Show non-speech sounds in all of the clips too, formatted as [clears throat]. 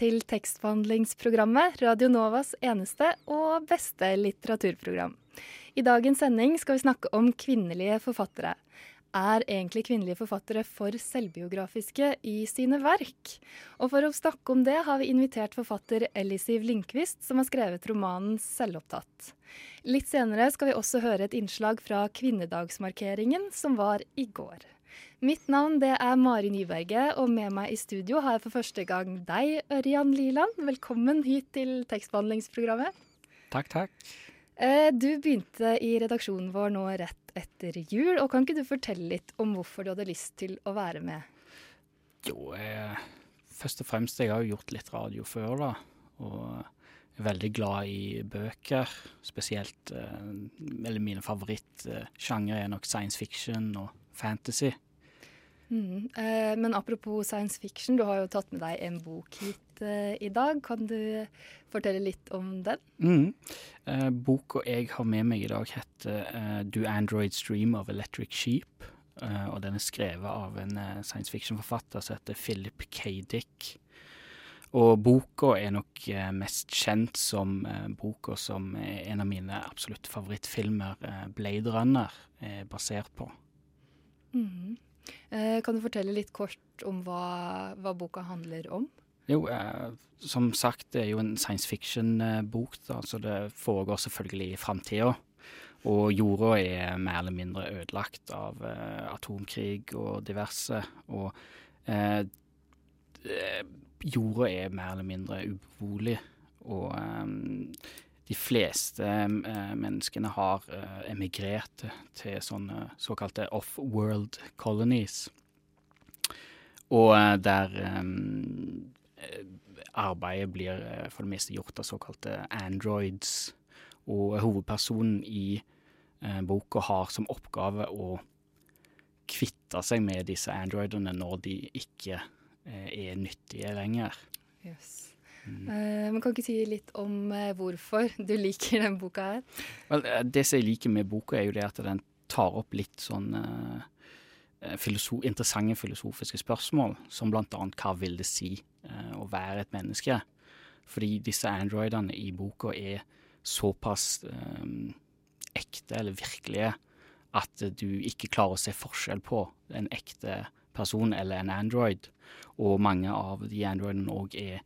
Til tekstbehandlingsprogrammet, Radio Novas eneste og beste litteraturprogram. I dagens sending skal vi snakke om kvinnelige forfattere. Er egentlig kvinnelige forfattere for selvbiografiske i sine verk? Og for å snakke om det har vi invitert forfatter Ellisiv Lindqvist, som har skrevet romanen 'Selvopptatt'. Litt senere skal vi også høre et innslag fra kvinnedagsmarkeringen som var i går. Mitt navn det er Mari Nyberget, og med meg i studio har jeg for første gang deg, Ørjan Liland. Velkommen hit til tekstbehandlingsprogrammet. Takk, takk. Eh, Du begynte i redaksjonen vår nå rett etter jul, og kan ikke du fortelle litt om hvorfor du hadde lyst til å være med? Jo, jeg, først og fremst, jeg har jo gjort litt radio før, da. Og er veldig glad i bøker. Spesielt eh, Eller mine favorittsjangre er nok science fiction og fantasy. Mm. Eh, Men apropos science fiction, du har jo tatt med deg en bok hit eh, i dag. Kan du fortelle litt om den? Mm. Eh, boka jeg har med meg i dag, heter eh, 'Do Androids Dream of Electric Sheep'. Eh, og den er skrevet av en eh, science fiction-forfatter som heter Philip K. Dick. Og boka er nok mest kjent som boka som en av mine absolutt favorittfilmer, 'Blade Runner', er basert på. Mhm. Eh, Kan du fortelle litt kort om hva, hva boka handler om? Jo, eh, som sagt, det er jo en science fiction-bok, da, så det foregår selvfølgelig i framtida. Og jorda er mer eller mindre ødelagt av eh, atomkrig og diverse. Og eh, eh, jorda er mer eller mindre ubeboelig. Og eh, de fleste eh, menneskene har eh, emigrert til sånne såkalte off-world colonies. Og eh, der arbeidet blir for det meste gjort av såkalte androids. Og hovedpersonen i boka har som oppgave å kvitte seg med disse androidene når de ikke er nyttige lenger. Yes. Eh, Men kan ikke si litt om eh, hvorfor du liker den boka her? Vel, eh, det som jeg liker med boka, er jo det at den tar opp litt sånn eh, eh, filoso interessante filosofiske spørsmål, som annet hva vil det si å være et menneske? Fordi disse androidene i boka er såpass um, ekte eller virkelige at du ikke klarer å se forskjell på en ekte person eller en android. Og mange av de androidene òg er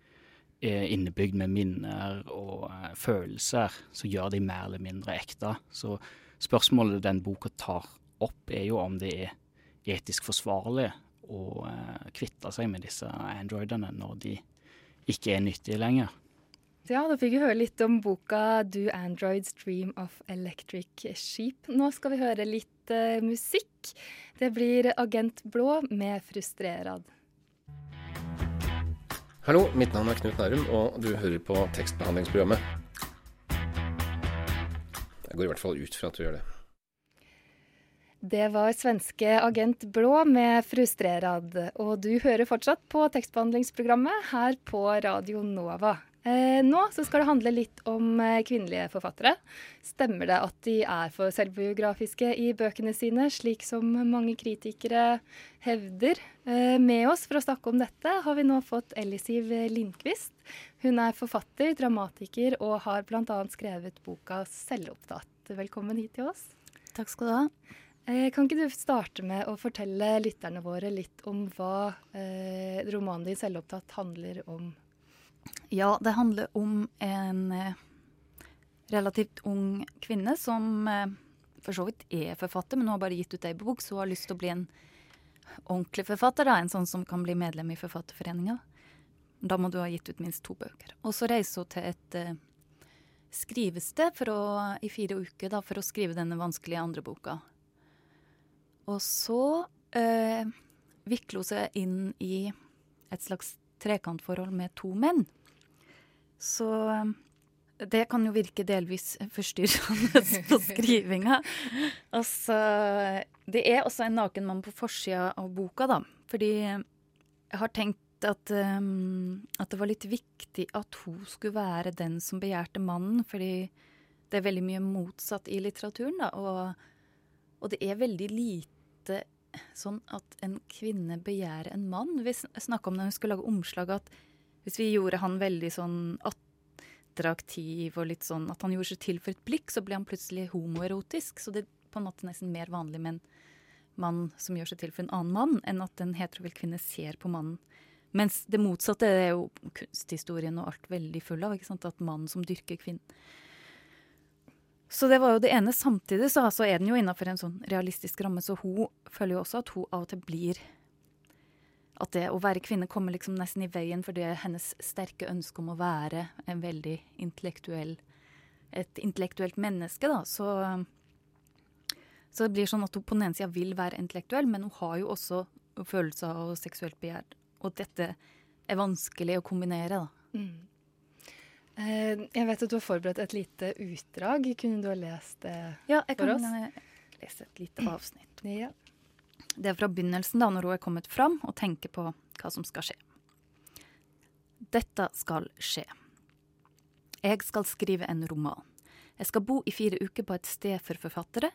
innebygd med minner og eh, følelser som gjør de mer eller mindre ekte. Så spørsmålet den boka tar opp, er jo om det er etisk forsvarlig å eh, kvitte seg med disse androidene når de ikke er nyttige lenger. Ja, da fikk vi høre litt om boka 'Do Androids Dream of Electric Sheep'. Nå skal vi høre litt uh, musikk. Det blir Agent Blå med 'Frustrerad'. Hallo, mitt navn er Knut Nærum, og du hører på tekstbehandlingsprogrammet. Jeg går i hvert fall ut fra at du gjør det. Det var svenske Agent Blå med 'Frustrerad'. Og du hører fortsatt på tekstbehandlingsprogrammet her på Radio Nova. Eh, nå så skal det handle litt om eh, kvinnelige forfattere. Stemmer det at de er for selvbiografiske i bøkene sine, slik som mange kritikere hevder? Eh, med oss for å snakke om dette har vi nå fått Ellisiv Lindqvist. Hun er forfatter, dramatiker og har bl.a. skrevet boka 'Selvopptatt'. Velkommen hit til oss. Takk skal du ha. Kan ikke du starte med å fortelle lytterne våre litt om hva eh, romanen din 'Selvopptatt' handler om? Ja, det handler om en eh, relativt ung kvinne som eh, for så vidt er forfatter, men hun har bare gitt ut ei bok, så hun har lyst til å bli en ordentlig forfatter. da, En sånn som kan bli medlem i Forfatterforeninga. Da må du ha gitt ut minst to bøker. Og så reiser hun til et eh, skrivested å, i fire uker da, for å skrive denne vanskelige andre boka. Og så eh, vikler hun seg inn i et slags trekantforhold med to menn. Så det kan jo virke delvis forstyrrende på [laughs] skrivinga. Altså, det er også en naken mann på forsida av boka, da. Fordi jeg har tenkt at, um, at, det var litt viktig at hun skulle være den som begjærte mannen. Fordi det er veldig mye motsatt i litteraturen, da. Og, og det er veldig lite sånn at en kvinne begjærer en mann. Vi snakka om når hun skulle lage omslag, at hvis vi gjorde han veldig sånn attraktiv og litt sånn at han gjorde seg til for et blikk, så ble han plutselig homoerotisk. Så det er på en måte nesten mer vanlig med en mann som gjør seg til for en annen mann, enn at en heterofil kvinne ser på mannen. Mens det motsatte er jo kunsthistorien og alt veldig full av. ikke sant? At mannen som dyrker kvinnen. Så det var jo det ene. Samtidig så altså er den jo innafor en sånn realistisk ramme, så hun føler jo også at hun av og til blir At det å være kvinne kommer liksom nesten i veien for det hennes sterke ønske om å være en veldig intellektuell Et intellektuelt menneske, da. Så, så det blir sånn at hun på den ene sida vil være intellektuell, men hun har jo også følelser og seksuelt begjær. Og dette er vanskelig å kombinere, da. Mm. Eh, jeg vet at du har forberedt et lite utdrag. Kunne du ha lest det ja, for oss? Ja, jeg kan lese et lite [clears throat] avsnitt. Ja. Det er fra begynnelsen, da, når hun er kommet fram og tenker på hva som skal skje. Dette skal skje. Jeg skal skrive en roman. Jeg skal bo i fire uker på et sted for forfattere.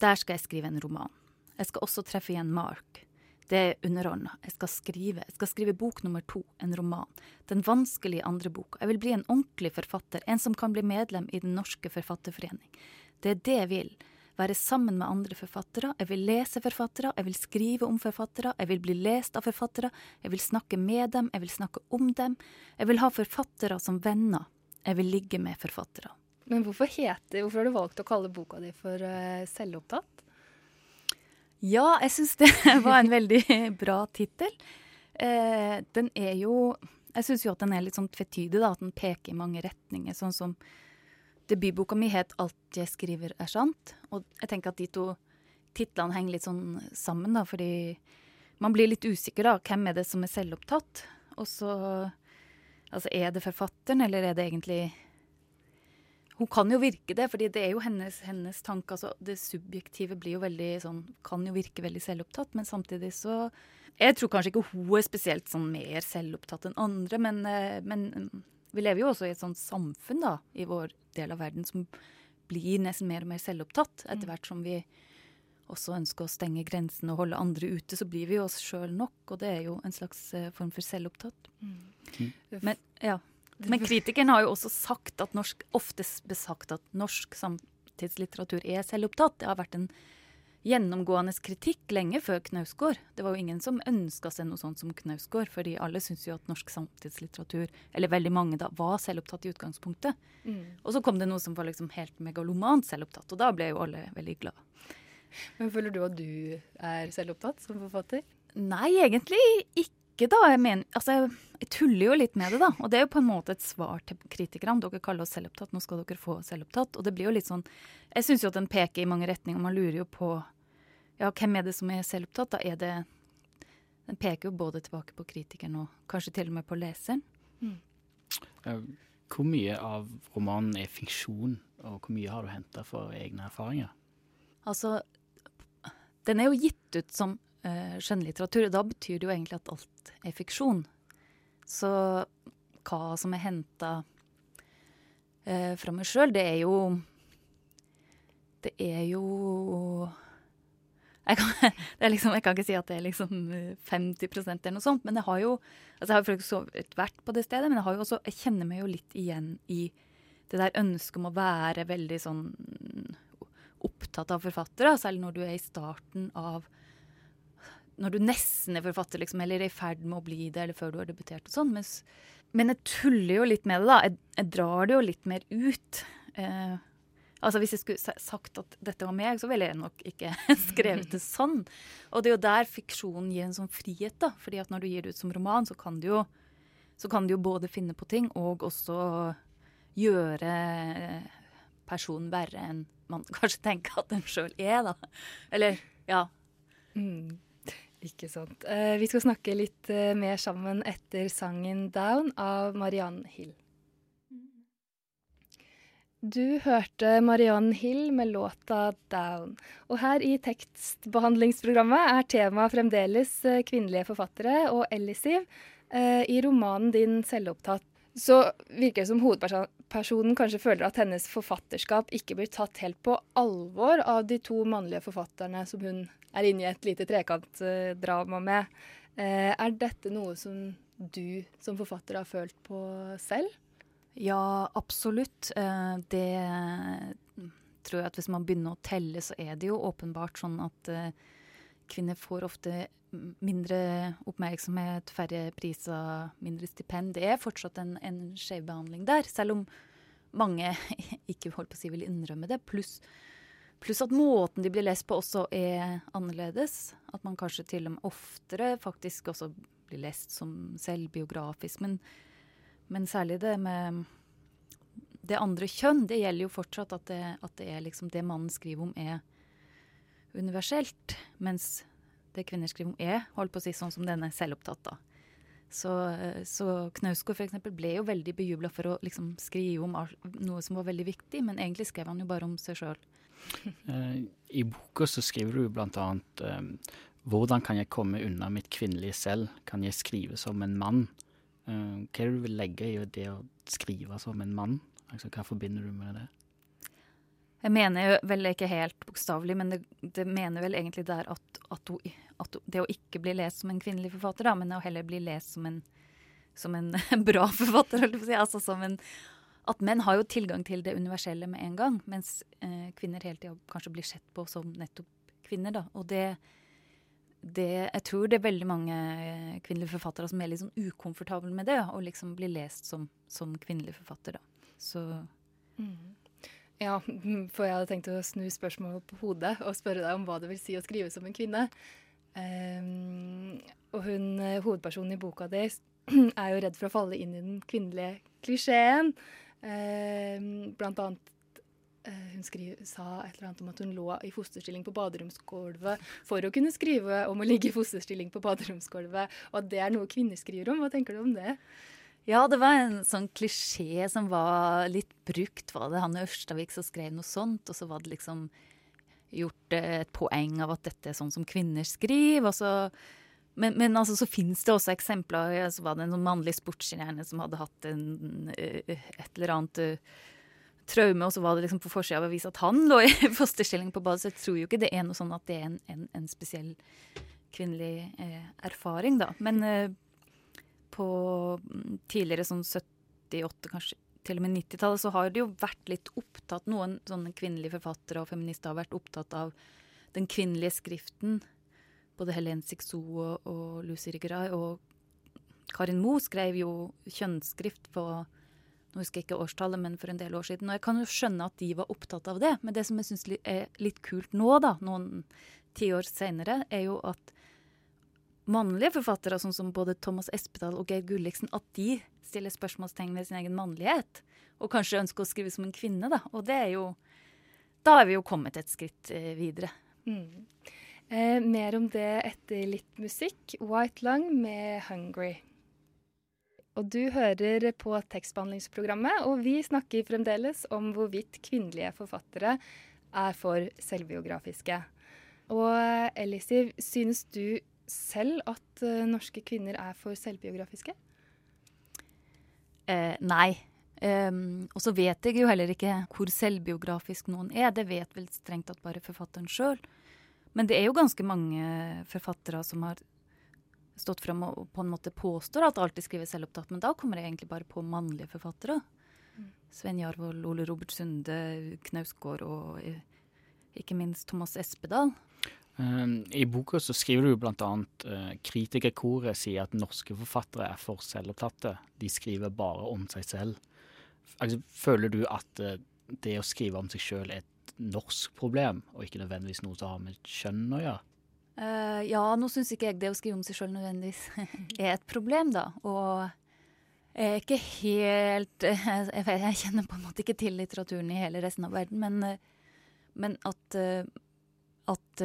Der skal jeg skrive en roman. Jeg skal også treffe igjen Mark. Det er underordna. Jeg skal skrive. Jeg skal skrive bok nummer to, en roman. Den vanskelige andre boka. Jeg vil bli en ordentlig forfatter, en som kan bli medlem i Den norske forfatterforening. Det er det jeg vil. Være sammen med andre forfattere. Jeg vil lese forfattere. Jeg vil skrive om forfattere. Jeg vil bli lest av forfattere. Jeg vil snakke med dem. Jeg vil snakke om dem. Jeg vil ha forfattere som venner. Jeg vil ligge med forfattere. Men hvorfor, heter, hvorfor har du valgt å kalle boka di for uh, selvopptatt? Ja, jeg syns det [laughs] var en veldig bra tittel. Eh, den er jo Jeg syns jo at den er litt sånn tvetydig, da. At den peker i mange retninger. Sånn som debutboka mi het 'Alt jeg skriver er sant'. Og jeg tenker at de to titlene henger litt sånn sammen, da, fordi man blir litt usikker, da. Hvem er det som er selvopptatt? Og så Altså, er det forfatteren, eller er det egentlig hun kan jo virke det, fordi det er jo hennes, hennes tanke. Altså, det subjektive blir jo veldig sånn Kan jo virke veldig selvopptatt, men samtidig så Jeg tror kanskje ikke hun er spesielt sånn mer selvopptatt enn andre, men, eh, men mm, vi lever jo også i et sånt samfunn da, i vår del av verden som blir nesten mer og mer selvopptatt. Etter mm. hvert som vi også ønsker å stenge grensene og holde andre ute, så blir vi jo oss sjøl nok. Og det er jo en slags uh, form for selvopptatt. Mm. mm. Men ja. Men kritikeren har jo også sagt at norsk, oftest besagt at norsk samtidslitteratur er selvopptatt. Det har vært en gjennomgående kritikk lenge før Knausgård. Det var jo ingen som ønska seg noe sånt som Knausgård, fordi alle syns jo at norsk samtidslitteratur, eller veldig mange da, var selvopptatt i utgangspunktet. Mm. Og så kom det noe som var liksom helt megalomant selvopptatt, og da ble jo alle veldig glade. Men Føler du at du er selvopptatt som forfatter? Nei, egentlig ikke ikke, da. Jeg, mener, altså, jeg, tuller jo litt med det, da. Og det er jo på en måte et svar til kritikerne. Dere kaller oss selvopptatt, nå skal dere få selvopptatt. Og det blir jo litt sånn Jeg syns jo at den peker i mange retninger. Man lurer jo på ja, hvem er det som er selvopptatt? Da er det Den peker jo både tilbake på kritikeren og kanskje til og med på leseren. Mm. Hvor mye av romanen er fiksjon, og hvor mye har du henta for egne erfaringer? Altså, den er jo gitt ut som skjønnlitteratur. Da betyr det jo egentlig at alt er fiksjon. Så hva som er henta uh, fra meg sjøl, det er jo Det er jo jeg kan, [laughs] liksom, jeg kan, ikke si at det er liksom 50% eller noe sånt, men jeg har jo altså jeg har så vært på det stedet, men jeg, også, jeg kjenner meg jo litt igjen i det der ønsket om å være veldig sånn opptatt av forfattere, selv når du er i starten av når du nesten er forfatter, liksom, eller er i ferd med å bli det, eller før du har debutert og sånn. Men, men, jeg tuller jo litt med det, da. Jeg, jeg drar det jo litt mer ut. Eh, altså Hvis jeg skulle sagt at dette var meg, så ville jeg nok ikke [laughs] skrevet det sånn. Og det er jo der fiksjonen gir en sånn frihet, da. fordi at når du gir det ut som roman, så kan du jo, kan du jo både finne på ting og også gjøre personen verre enn man [laughs] kanskje tenker at den sjøl er, da. Eller, ja. Mm. Ikke sant. Eh, vi skal snakke litt eh, mer sammen etter sangen 'Down' av Mariann Hill. Du hørte Mariann Hill med låta 'Down'. Og her i tekstbehandlingsprogrammet er temaet fremdeles eh, kvinnelige forfattere og Ellisiv. I romanen din 'Selvopptatt' så virker det som hovedpersonen kanskje føler at hennes forfatterskap ikke blir tatt helt på alvor av de to mannlige forfatterne som hun er inne i et lite trekantdrama med. Eh, er dette noe som du som forfatter har følt på selv? Ja, absolutt. Eh, det tror jeg at hvis man begynner å telle, så er det jo åpenbart sånn at eh, kvinner får ofte mindre oppmerksomhet, færre priser, mindre stipend. Det er fortsatt en, en skjevbehandling der, selv om mange [laughs] ikke holdt på å si vil innrømme det. Pluss plus at måten de blir lest på også er annerledes. At man kanskje til og med oftere faktisk også blir lest som selvbiografisk. Men men særlig det med det andre kjønn, det gjelder jo fortsatt at det, at det er liksom det mannen skriver om, er universelt. Mens det kvinner skriver om, er holdt på å si sånn som denne selvopptatt. da. Så, så Knausgård f.eks. ble jo veldig bejubla for å liksom skrive om noe som var veldig viktig, men egentlig skrev han jo bare om seg sjøl. [laughs] Eh, I boka så skriver du annet um, hvordan kan jeg komme unna mitt kvinnelige selv, kan jeg skrive som en mann? Hva er det du vil legge i det å skrive som en mann? Altså, hva forbinder du med det? Jeg mener jo vel ikke helt bokstavelig, men det, det, mener vel egentlig der at, at, hun, at, det å ikke bli lest som en kvinnelig forfatter, da, men å heller bli lest som en, som en [laughs] bra forfatter, holdt jeg på å si. Altså som en At menn har jo tilgang til det universelle med en gang, mens eh, kvinner hele tida kanskje blir sett på som nettopp kvinner, da. Og det, det, jeg tror det er veldig mange eh, kvinnelige forfattere som er litt sånn ukomfortable med det, å liksom bli lest som, som kvinnelig forfatter. da. Så mm. Ja, [laughs] for jeg hadde tenkt å snu spørsmålet på hodet og spørre deg om hva det vil si å skrive som en kvinne. Um, og hun, eh, hovedpersonen i boka di [clears throat] er jo redd for å falle inn i den kvinnelige klisjeen. Um, blant annet Eh, hun skrev, sa et eller annet om at hun lå i fosterstilling på baderomsgulvet for å kunne skrive om å ligge i fosterstilling på baderomsgulvet, og at det er noe kvinner skriver om. Hva tenker du om det? Ja, det var en sånn klisjé som var litt brukt. Var det Hanne Ørstavik som skrev noe sånt, og så var det liksom gjort et poeng av at dette er sånn som kvinner skriver. så men, men altså, så finnes det også eksempler. Så var det en sånn mannlig sportsstjerne som hadde hatt en, et eller annet traume, og så var det liksom på forsida av avisa at han lå i [laughs] fosterstilling på badet. Så jeg tror jo ikke det er noe sånn at det er en, en, en spesiell kvinnelig eh, erfaring, da. Men eh, på mm, tidligere sånn 78, kanskje til og med 90-tallet, så har det jo vært litt opptatt Noen sånne kvinnelige forfattere og feminister har vært opptatt av den kvinnelige skriften. Både Helene Sixou og, og Lucy Rigray Og Karin Moe skrev jo kjønnsskrift på nå husker jeg ikke årstallet, men for en del år siden. Og jeg kan jo skjønne at de var opptatt av det. Men det som jeg syns er litt kult nå, da, noen tiår seinere, er jo at mannlige forfattere, sånn som både Thomas Espedal og Geir Gulliksen, at de stiller spørsmålstegn ved sin egen mannlighet. Og kanskje ønsker å skrive som en kvinne, da. Og det er jo Da er vi jo kommet et skritt eh, videre. Mm. Eh, mer om det etter litt musikk. White Lung med 'Hungry'. Og du hører på tekstbehandlingsprogrammet, og vi snakker fremdeles om hvorvidt kvinnelige forfattere er for selvbiografiske. Og Elisiv, synes du selv at uh, norske kvinner er for selvbiografiske? Eh, nei. Um, og så vet jeg jo heller ikke hvor selvbiografisk noen er. Det vet vel strengt tatt bare forfatteren sjøl. Men det er jo ganske mange forfattere som har stått fram og på en måte påstår at alt de skriver selvopptatt, men da kommer jeg egentlig bare på mannlige forfattere. Mm. Sven Jarvold, Ole Robert Sunde, Knausgård og eh, ikke minst Thomas Espedal. Um, I boka så skriver du bl.a. Uh, kritikerkoret sier at norske forfattere er for selvopptatte. De skriver bare om seg selv. Altså, føler du at uh, det å skrive om seg sjøl er et norsk problem, og ikke nødvendigvis noe som har med kjønn å gjøre? Uh, ja, nå syns ikke jeg det å skrive om seg sjøl nødvendigvis [laughs] er et problem, da. Og jeg er ikke helt jeg, jeg, kjenner på en måte ikke til litteraturen i hele resten av verden, men, eh, men at, eh, at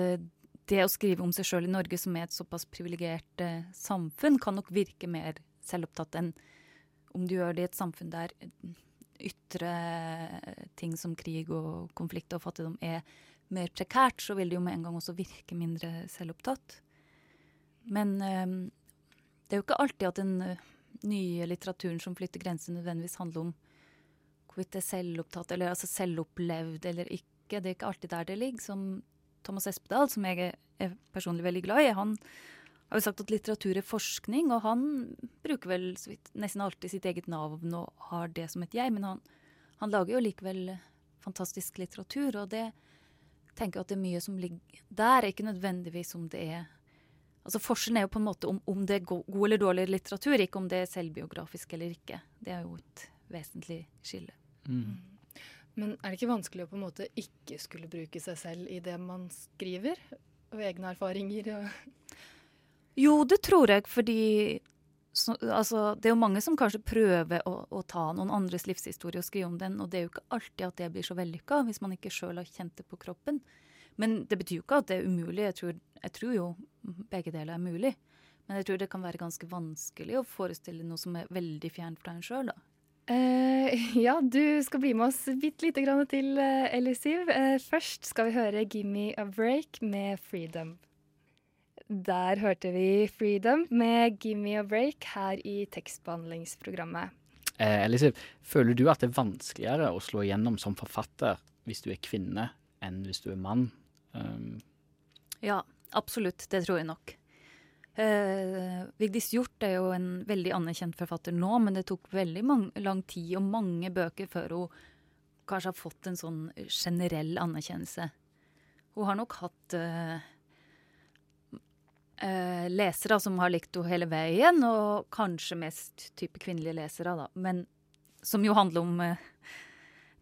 det å skrive om seg sjøl i Norge, som er et såpass privilegert eh, samfunn, kan nok virke mer selvopptatt enn om du gjør det i et samfunn der ytre ting som krig og konflikt og fattigdom er mer prekært, så vil det jo med en gang også virke mindre selvopptatt. Men eh, det er jo ikke alltid at den uh, nye litteraturen som flytter grenser, nødvendigvis handler om hvorvidt det er selvopptatt eller altså selvopplevd eller ikke. Det er ikke alltid der det ligger. Som Thomas Espedal, som jeg er, er personlig veldig glad i, han har jo sagt at litteratur er forskning, og han bruker vel vidt, nesten alltid sitt eget navn og har det som et jeg, men han, han lager jo likevel fantastisk litteratur, og det tenker jeg at det er mye som ligger der, ikke nødvendigvis om det er Altså Forskjellen er jo på en måte om, om det er god eller dårlig litteratur, ikke om det er selvbiografisk eller ikke. Det er jo et vesentlig skille. Mm. Men er det ikke vanskelig å på en måte ikke skulle bruke seg selv i det man skriver? Og egne erfaringer? Og jo, det tror jeg, fordi så, altså, det er jo mange som kanskje prøver å, å, ta noen andres livshistorie og skrive om den, og det er jo ikke alltid at det blir så vellykka hvis man ikke sjøl har kjent det på kroppen. Men det betyr jo ikke at det er umulig. Jeg tror, jeg tror, jo begge deler er mulig. Men jeg tror det kan være ganske vanskelig å forestille noe som er veldig fjernt fra en sjøl. Uh, [laughs] ja, du skal bli med oss bitte lite grann til, uh, Elisiv. Uh, først skal vi høre 'Gimme a Break' med 'Freedom'. Der hørte vi 'Freedom' med 'Gimme a Break' her i tekstbehandlingsprogrammet. Eh, Elisabeth, føler du at det er vanskeligere å slå igjennom som forfatter hvis du er kvinne, enn hvis du er mann? Um. Ja, absolutt. Det tror jeg nok. Eh, Vigdis Hjorth er jo en veldig anerkjent forfatter nå, men det tok veldig lang tid og mange bøker før hun kanskje har fått en sånn generell anerkjennelse. Hun har nok hatt eh, eh, lesere som har likt henne hele veien, og kanskje mest type kvinnelige lesere, da. Men som jo handler om eh,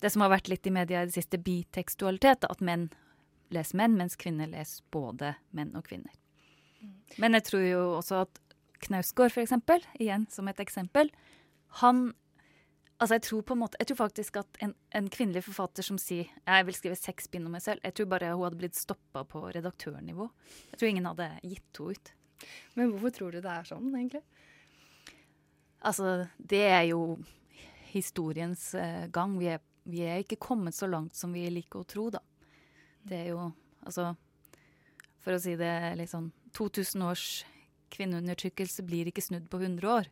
det som har vært litt i media i det siste, bitekstualitet. At menn leser menn, mens kvinner leser både menn og kvinner. Men jeg tror jo også at Knausgård, for eksempel, igjen som et eksempel, han Altså, jeg tror på en måte, jeg tror faktisk at en, en kvinnelig forfatter som sier jeg vil skrive seks bind om meg selv, jeg tror bare hun hadde blitt stoppa på redaktørnivå. Jeg tror ingen hadde gitt henne ut. Men hvorfor tror du det er sånn, egentlig? Altså, det er jo historiens uh, gang. Vi er, vi er, ikke kommet så langt som vi liker å tro, da. Det er jo altså For å si det litt sånn 2000 års kvinneundertrykkelse blir ikke snudd på 100 år.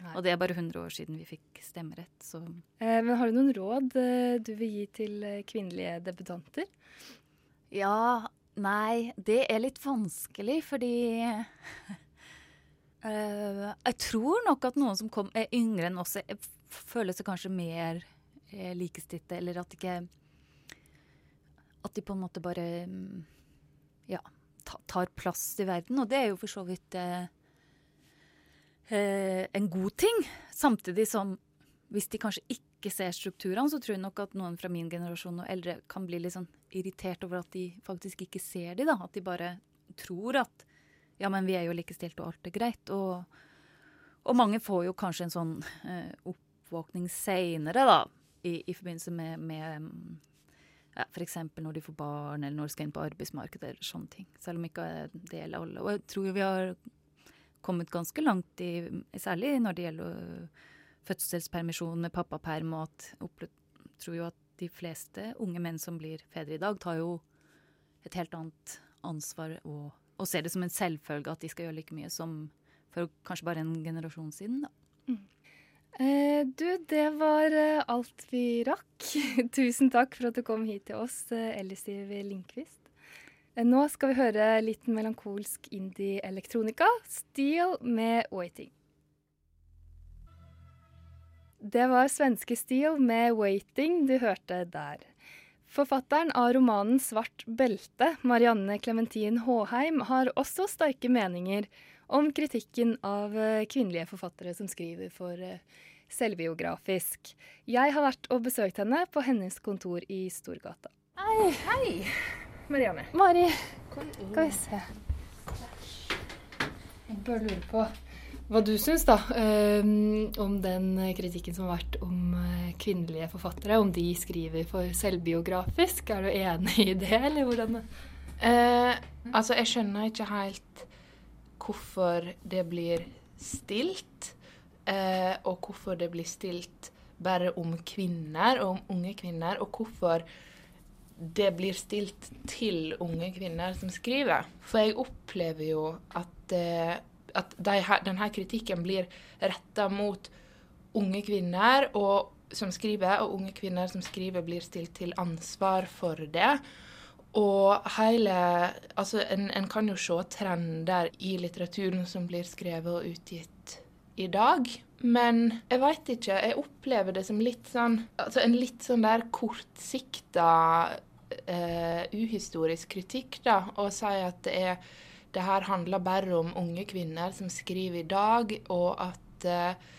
Nei. Og det er bare 100 år siden vi fikk stemmerett, så eh, Men har du noen råd eh, du vil gi til eh, kvinnelige debutanter? Ja Nei, det er litt vanskelig, fordi uh, [laughs] Jeg tror nok at noen som kom, er yngre enn oss, føler seg kanskje mer eh, likestilte, eller at ikke At de på en måte bare ja, tar plass i verden. Og det er jo for så vidt uh, eh, en god ting. Samtidig som hvis de kanskje ikke ser strukturene, så tror jeg nok at noen fra min generasjon og eldre kan bli litt sånn irritert over at de faktisk ikke ser de da. At de bare tror at ja, men vi er jo likestilt og alt er greit. Og, og mange får jo kanskje en sånn eh, oppvåkning seinere, da. I, I, forbindelse med, med ja, F.eks. når de får barn, eller når de skal inn på arbeidsmarkedet, eller sånne ting. Selv om ikke det gjelder alle. Og jeg tror vi har kommet ganske langt i Særlig når det gjelder fødselspermisjon med pappaperm, og at jeg tror jo at de fleste unge menn som blir fedre i dag, tar jo et helt annet ansvar og, og ser det som en selvfølge at de skal gjøre like mye som for kanskje bare en generasjon siden. da. Eh, du, det var eh, alt vi rakk. [laughs] Tusen takk for at du kom hit til oss, eh, Elisiv Lindqvist. Eh, nå skal vi høre litt melankolsk indie-elektronika. Steel med 'Waiting'. Det var svenske Steel med 'Waiting' du hørte der. Forfatteren av romanen 'Svart belte', Marianne Clementin Håheim, har også sterke meninger om kritikken av eh, kvinnelige forfattere som skriver for eh, selvbiografisk. Jeg har vært og besøkt henne på hennes kontor i Storgata. Hei, hei. Marianne. Mari, skal vi se. Jeg bare lurer på hva du syns da, um, om den kritikken som har vært om uh, kvinnelige forfattere. Om de skriver for selvbiografisk. Er du enig i det, eller hvordan? Eh, altså, jeg skjønner ikke helt hvorfor det blir stilt, eh, og hvorfor det blir stilt bare om kvinner og om unge kvinner, og hvorfor det blir stilt til unge kvinner som skriver. For jeg opplever jo at, eh, at de her, denne kritikken blir retta mot unge kvinner og, som skriver, og unge kvinner som skriver blir stilt til ansvar for det. Og hele Altså, en, en kan jo se trender i litteraturen som blir skrevet og utgitt i dag. Men jeg veit ikke. Jeg opplever det som litt sånn Altså en litt sånn der kortsikta uh, uhistorisk kritikk, da. Og si at det er det her handler bare om unge kvinner som skriver i dag, og at uh,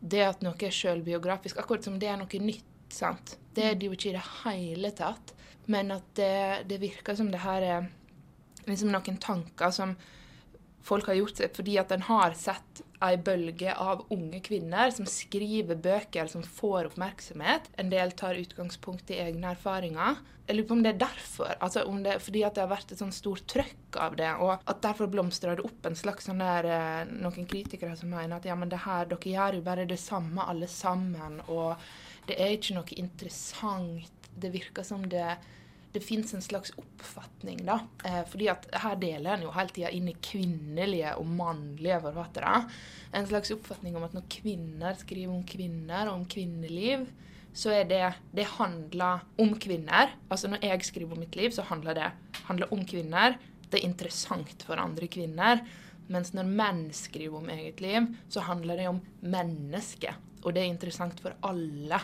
det at noe er sjølbiografisk Akkurat som det er noe nytt. sant? Det er det jo ikke i det hele tatt. Men at det, det virker som det her er liksom noen tanker som folk har gjort seg fordi at en har sett ei bølge av unge kvinner som skriver bøker som får oppmerksomhet. En del tar utgangspunkt i egne erfaringer. Jeg lurer på om det er derfor. altså om det, Fordi at det har vært et sånn stort trøkk av det, og at derfor blomstrer det opp en slags sånn der eh, Noen kritikere som mener at ja, men det her, dere gjør jo bare det samme alle sammen, og det er ikke noe interessant. Det virker som det det fins en slags oppfatning, da. Eh, fordi at her deler en jo hele tida inn i kvinnelige og mannlige forfattere. En slags oppfatning om at når kvinner skriver om kvinner og om kvinneliv, så er det Det handler om kvinner. Altså når jeg skriver om mitt liv, så handler det handler om kvinner. Det er interessant for andre kvinner. Mens når menn skriver om eget liv, så handler det om mennesket. Og det er interessant for alle.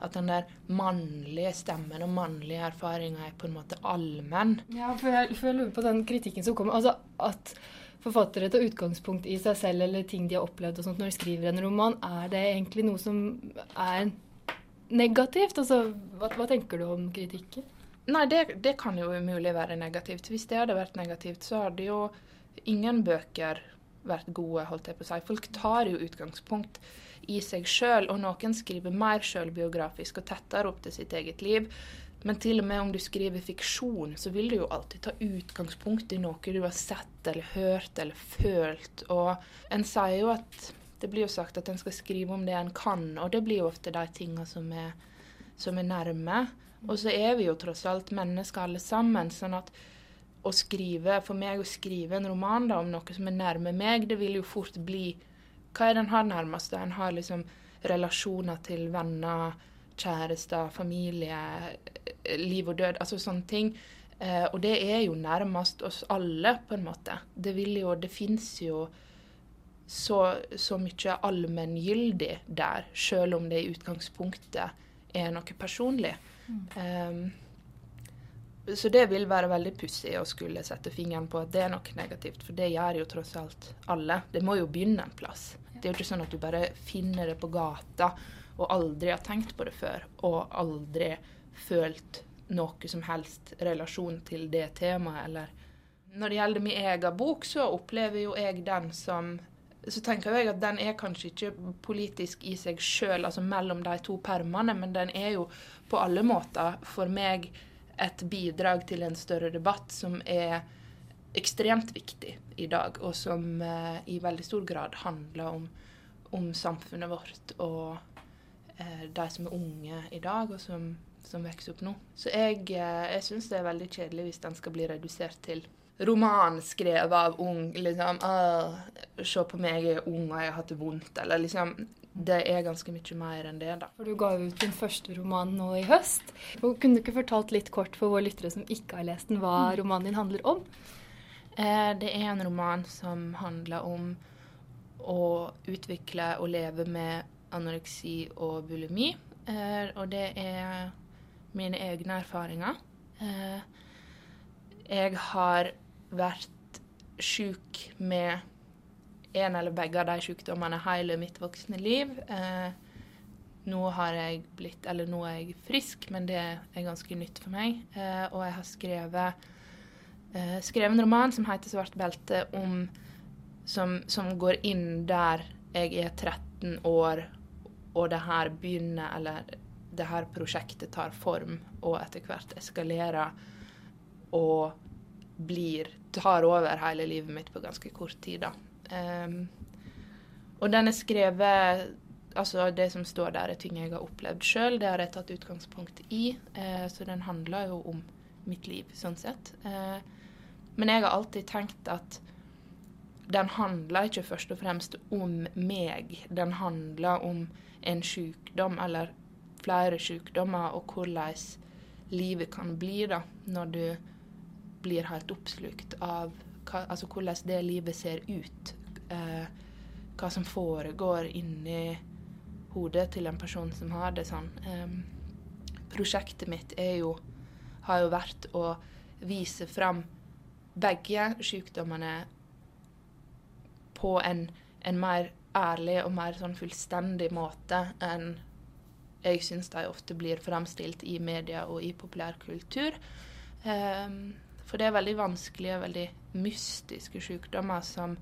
At den der mannlige stemmen og mannlige erfaringer er på en måte allmenn. Ja, for jeg, for jeg lurer på den kritikken som kommer. Altså at forfattere tar utgangspunkt i seg selv eller ting de har opplevd og sånt når de skriver en roman. Er det egentlig noe som er negativt? Altså, hva, hva tenker du om kritikken? Nei, det, det kan jo umulig være negativt. Hvis det hadde vært negativt, så hadde jo ingen bøker vært gode, holdt jeg på å si. Folk tar jo utgangspunkt i seg sjøl, og noen skriver mer sjølbiografisk og tettere opp til sitt eget liv. Men til og med om du skriver fiksjon, så vil du jo alltid ta utgangspunkt i noe du har sett eller hørt eller følt. Og en sier jo at Det blir jo sagt at en skal skrive om det en kan, og det blir jo ofte de tinga som, som, er nærme. Og så er vi jo tross alt mennesker alle sammen. sånn at å skrive, For meg å skrive en roman da, om noe som er nærme meg, det vil jo fort bli hva er den har nærmeste? En har liksom relasjoner til venner, kjærester, familie, liv og død, altså sånne ting. Eh, og det er jo nærmest oss alle, på en måte. Det vil jo Det fins jo så, så mye allmenngyldig der, sjøl om det i utgangspunktet er noe personlig. Mm. Um, så det vil være veldig pussig å skulle sette fingeren på at det er noe negativt, for det gjør jo tross alt alle. Det må jo begynne en plass. Det er jo ikke sånn at du bare finner det på gata og aldri har tenkt på det før, og aldri følt noe som helst relasjon til det temaet, eller Når det gjelder min egen bok, så opplever jo jeg den som så tenker jeg at den er kanskje ikke politisk i seg sjøl, altså mellom de to permene, men den er jo på alle måter for meg et bidrag til en større debatt som er ekstremt viktig i dag, og som eh, i veldig stor grad handler om, om samfunnet vårt og eh, de som er unge i dag, og som, som vokser opp nå. Så jeg, eh, jeg syns det er veldig kjedelig hvis den skal bli redusert til roman skrevet av ung liksom, Se på meg, jeg er ung og jeg har hatt det vondt. Eller liksom det er ganske mye mer enn det, da. For Du ga ut din første roman nå i høst. Og kunne du ikke fortalt litt kort for våre lyttere som ikke har lest den, hva mm. romanen din handler om? Eh, det er en roman som handler om å utvikle og leve med anoreksi og bulimi. Eh, og det er mine egne erfaringer. Eh, jeg har vært sjuk med en eller begge av de sykdommene hele mitt voksne liv. Eh, nå har jeg blitt Eller nå er jeg frisk, men det er ganske nytt for meg. Eh, og jeg har skrevet, eh, skrevet en roman som heter 'Svart belte', om, som, som, går inn der jeg er 13 år, og det her begynner, eller det her prosjektet tar form og etter hvert eskalerer. Og blir tar over hele livet mitt på ganske kort tid. da. Um, og den er skrevet Altså, det som står der, er ting jeg har opplevd sjøl. Det har jeg tatt utgangspunkt i. Uh, så den handler jo om mitt liv, sånn sett. Uh, men jeg har alltid tenkt at den handler ikke først og fremst om meg. Den handler om en sykdom, eller flere sykdommer, og hvordan livet kan bli da, når du blir helt oppslukt av hva, altså hvordan det livet ser ut. Eh, hva som foregår inni hodet til en person som har det sånn. Eh, prosjektet mitt jo, har jo vært å vise fram begge sykdommene på en, en mer ærlig og mer sånn fullstendig måte enn jeg syns de ofte blir fremstilt i media og i populærkultur. Um, for det er veldig vanskelige, veldig mystiske sykdommer som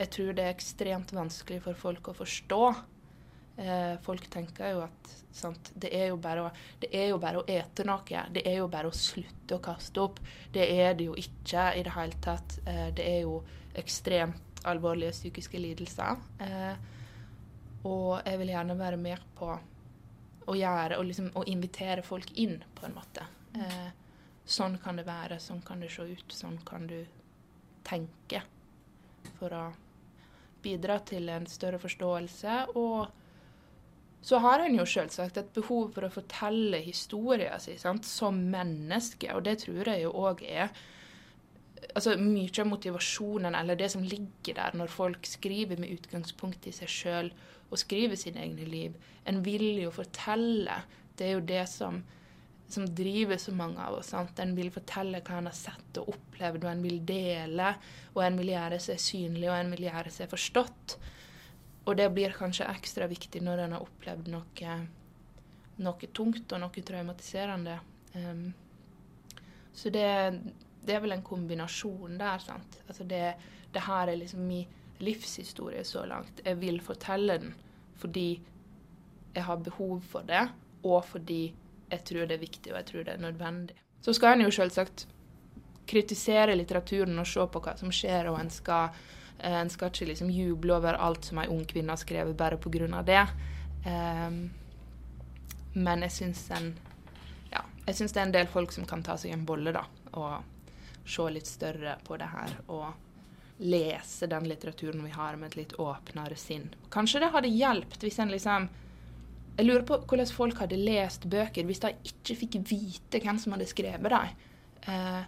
jeg tror det er ekstremt vanskelig for folk å forstå. Eh, folk tenker jo at sant, det, er jo bare å, det er jo bare å ete noe. Det er jo bare å slutte å kaste opp. Det er det jo ikke i det hele tatt. Eh, det er jo ekstremt alvorlige psykiske lidelser. Eh, og jeg vil gjerne være med på å gjøre og liksom å invitere folk inn, på en måte. Eh, Sånn kan det være, sånn kan det se ut, sånn kan du tenke. For å bidra til en større forståelse. Og så har en jo selvsagt et behov for å fortelle historien sin som menneske, og det tror jeg jo òg er altså Mye av motivasjonen, eller det som ligger der når folk skriver med utgangspunkt i seg sjøl og skriver sine egne liv. En vil jo fortelle. Det er jo det som som driver så mange av oss. Sant? En vil fortelle hva en har sett og opplevd, og en vil dele. Og en vil gjøre seg synlig, og en vil gjøre seg forstått. Og det blir kanskje ekstra viktig når en har opplevd noe, noe tungt og noe traumatiserende. Um, så det, det, er vel en kombinasjon der. sant? Altså det, det her er liksom min livshistorie så langt. Jeg vil fortelle den fordi jeg har behov for det, og fordi jeg tror det er viktig, og jeg tror det er nødvendig. Så skal en jo selvsagt kritisere litteraturen og se på hva som skjer, og en skal, eh, en skal ikke liksom juble over alt som ei ung kvinne har skrevet bare pga. det. Um, men jeg syns en ja, jeg syns det er en del folk som kan ta seg en bolle, da, og se litt større på det her. Og lese den litteraturen vi har, med et litt åpnere sinn. Kanskje det hadde hjulpet hvis en liksom jeg lurer på hvordan folk hadde lest bøker hvis de ikke fikk vite hvem som hadde skrevet dem. Eh,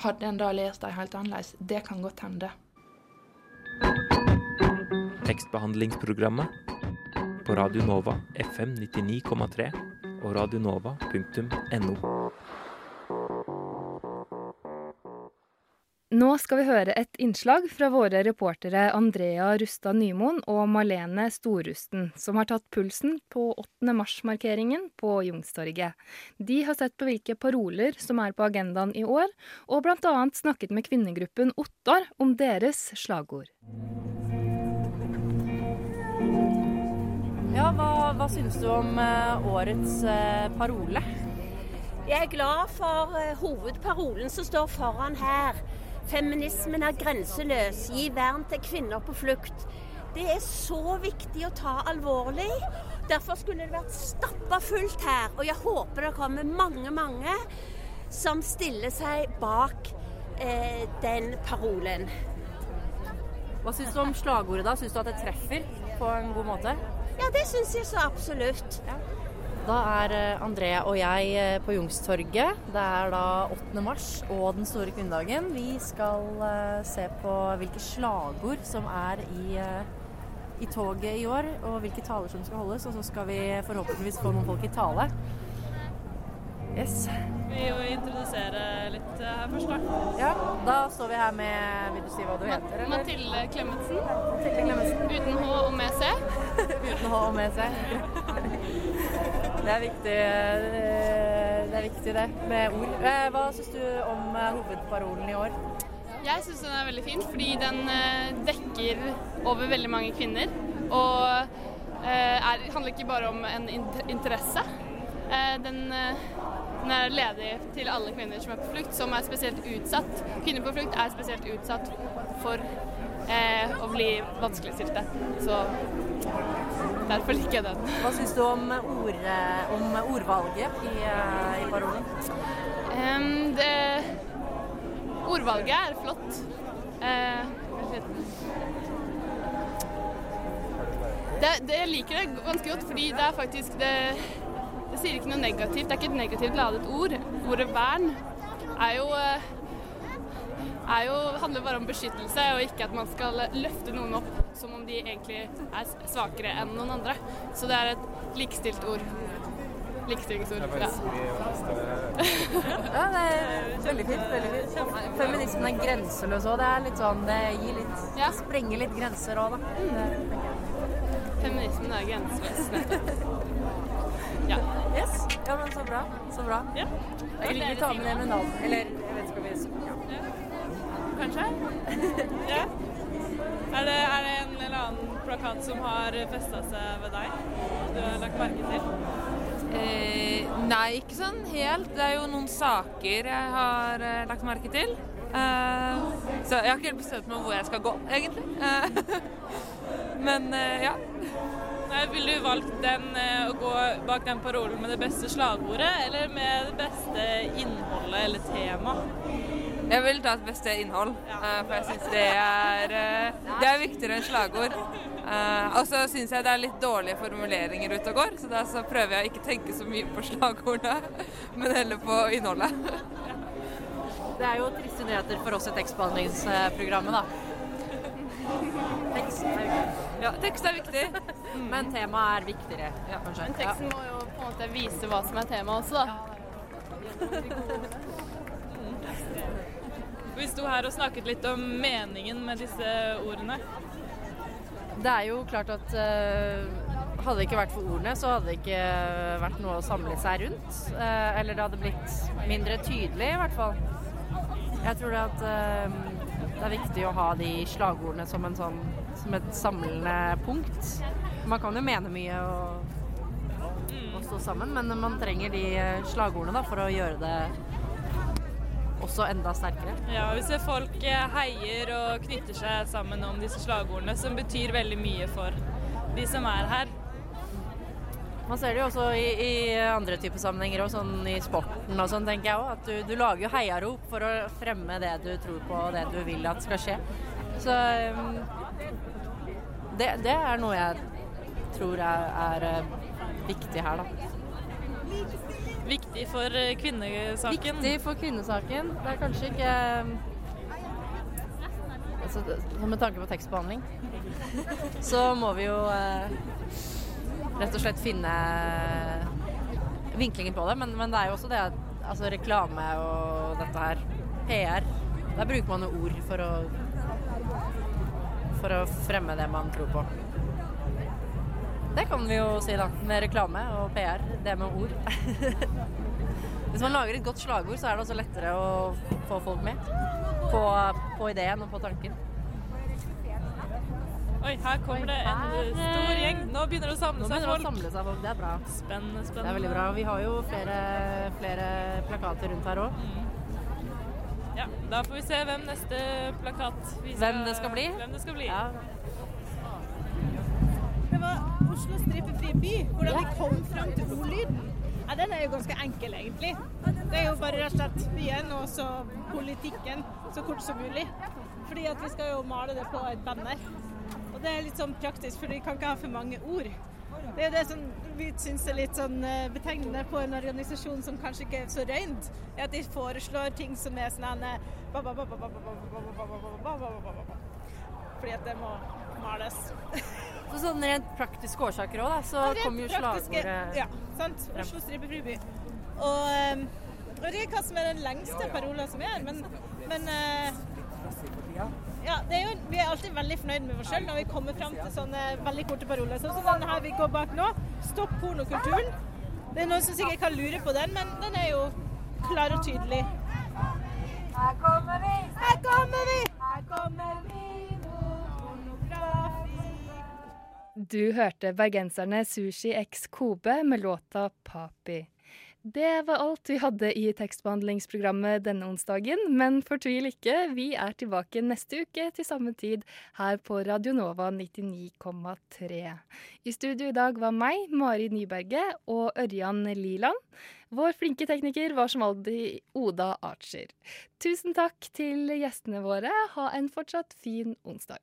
hadde en da lest dem helt annerledes? Det kan godt hende. Tekstbehandlingsprogrammet på Radio Nova FM 99,3 og radionova.no. Nå skal vi høre et innslag fra våre reportere Andrea Rustad Nymoen og Malene Storusten, som har tatt pulsen på 8. mars-markeringen på Jungstorget. De har sett på hvilke paroler som er på agendaen i år, og bl.a. snakket med kvinnegruppen Ottar om deres slagord. Ja, hva, hva syns du om uh, årets uh, parole? Jeg er glad for uh, hovedparolen som står foran her. Feminismen er grenseløs. Gi vern til kvinner på flukt. Det er så viktig å ta alvorlig. Derfor skulle det vært stappa fullt her. Og jeg håper det kommer mange, mange som stiller seg bak eh, den parolen. Hva syns du om slagordet, da? Syns du at det treffer på en god måte? Ja, det syns jeg så absolutt. Ja. Da er eh, Andrea og jeg eh, på Jungstorget. Det er da 8. mars og den store kvinnedagen. Vi skal eh, se på hvilke slagord som er i, i toget i år, og hvilke taler som skal holdes. Og så skal vi forhåpentligvis få noen folk i tale. Yes. Vi vil introdusere litt her først, da. Ja, da står vi her med Vil du si hva du heter? Eller? Mathilde Klemetsen. Mathilde Klemetsen. Uten H og med C. [laughs] Uten H og med C. Det er viktig, det er viktig det, med ord. Eh, hva syns du om eh, hovedparolen i år? Jeg syns den er veldig fin, fordi den eh, dekker over veldig mange kvinner. Og er, handler ikke bare om en interesse. Den den er ledig til alle kvinner som er på flukt, som er spesielt utsatt. Kvinner på flukt er spesielt utsatt for eh, å bli vanskeligstilte. Så derfor liker jeg den. Hva syns du om, ord, eh, om ordvalget i, eh, i parolen? Um, det, ordvalget er flott. Uh, det, det, jeg liker det ganske godt, fordi det er faktisk det, det sier ikke noe negativt. Det er ikke et negativt ladet ord. Ordet vern er jo, eh, er jo handler bare om beskyttelse, og ikke at man skal løfte noen opp som om de egentlig er svakere enn noen andre. Så det er et likestilt ord. Likestillingsord. Ja. [laughs] Ja, det er veldig fint. veldig fint. Feminismen er grenseløs òg. Det er litt sånn, det gir litt Ja. Sprenger litt grenser òg, da. Mm. Feminismen er grenseløs, nettopp. Ja. Yes. Ja, men så bra. Så bra. Ja. Jeg vil ikke ta med det med navn. Eller jeg vet ikke om vi ja. Kanskje? [laughs] ja. Er det, er det en eller annen plakat som har festa seg ved deg? Du har lagt merke til? Eh, nei, ikke sånn helt. Det er jo noen saker jeg har eh, lagt merke til. Eh, så jeg har ikke helt bestemt meg hvor jeg skal gå, egentlig. Eh, [laughs] men eh, ja. Nei, Ville du valgt den, eh, å gå bak den parolen med det beste slagordet, eller med det beste innholdet eller temaet? Jeg vil ta et beste innhold, eh, for jeg syns det, er, eh, det er viktigere enn slagord. Eh, og så syns jeg det er litt dårlige formuleringer ute og går, så da så prøver jeg å ikke tenke så mye på slagordene, [laughs] men heller på innholdet. Det er jo triste nyheter for oss i tekstbehandlingsprogrammet, da. Tekst er viktig. Ja, tekst er viktig. Men temaet er viktigere, kanskje. Men teksten må jo på en måte vise hva som er temaet også, da. Vi sto her og snakket litt om meningen med disse ordene. Det er jo klart at eh, hadde det ikke vært for ordene, så hadde det ikke vært noe å samle seg rundt. Eh, eller det hadde blitt mindre tydelig, i hvert fall. Jeg tror det at eh, det er viktig å ha de slagordene som, sånn, som et samlende punkt. Man kan jo mene mye og, og stå sammen, men man trenger de slagordene da, for å gjøre det også enda sterkere. Ja, Vi ser folk eh, heier og knytter seg sammen om disse slagordene, som betyr veldig mye for de som er her. Man ser det jo også i, i andre typer sammenhenger, og sånn i sporten og sånn, tenker jeg òg. At du, du lager jo heiarop for å fremme det du tror på og det du vil at skal skje. Så um, det, det er noe jeg tror er, er eh, viktig her, da. Viktig for eh, kvinnesaken. Viktig for kvinnesaken. Det er kanskje ikke um, altså, Med tanke på tekstbehandling, så må vi jo eh, rett og slett finne vinklingen på det. Men, men det er jo også det altså, reklame og dette her, PR, der bruker man jo ord for å for å fremme det man tror på. Det kan vi jo si, da. Med reklame og PR. Det med ord. [laughs] Hvis man lager et godt slagord, så er det også lettere å få folk med på, på ideen og på tanken. Oi, her kommer det en stor gjeng. Nå begynner det å samle seg folk. å samle seg folk. Det er bra. Spennende, Det er veldig bra. Vi har jo flere, flere plakater rundt her òg. Ja, da får vi se hvem neste plakat vi Hvem det skal bli? Hvem det skal bli. Ja. Det var Oslo strippefri by, hvordan vi kom fram til ordlyden. Ja, den er jo ganske enkel, egentlig. Det er jo bare rett og slett byen og så politikken så kort som mulig. Fordi at vi skal jo male det på et banner. Og det er litt sånn praktisk, for vi kan ikke ha for mange ord. Det er jo det som vi syns er litt sånn betegnende på en organisasjon som kanskje ikke er så røynt, er at de foreslår ting som er sånn Fordi at det må males. Så sånn rent praktiske årsaker òg, så kommer jo slagordet Ja, sant. Oslo stripe friby. Og jeg vet ikke hva som er den lengste parolen som er, men, men eh, ja, det er jo, vi er alltid veldig fornøyd med oss sjøl når vi kommer fram til sånne veldig korte paroler. Sånn som denne her vi går bak nå. Stopp pornokulturen. Det er noen som sikkert kan lure på den, men den er jo klar og tydelig. Her kommer vi! Her kommer vi! Du hørte bergenserne Sushi X Kobe med låta 'Papi'. Det var alt vi hadde i tekstbehandlingsprogrammet denne onsdagen, men fortvil ikke, vi er tilbake neste uke til samme tid her på Radio Nova 99,3. I studio i dag var meg, Mari Nyberget, og Ørjan Liland. Vår flinke tekniker var som alltid Oda Archer. Tusen takk til gjestene våre. Ha en fortsatt fin onsdag.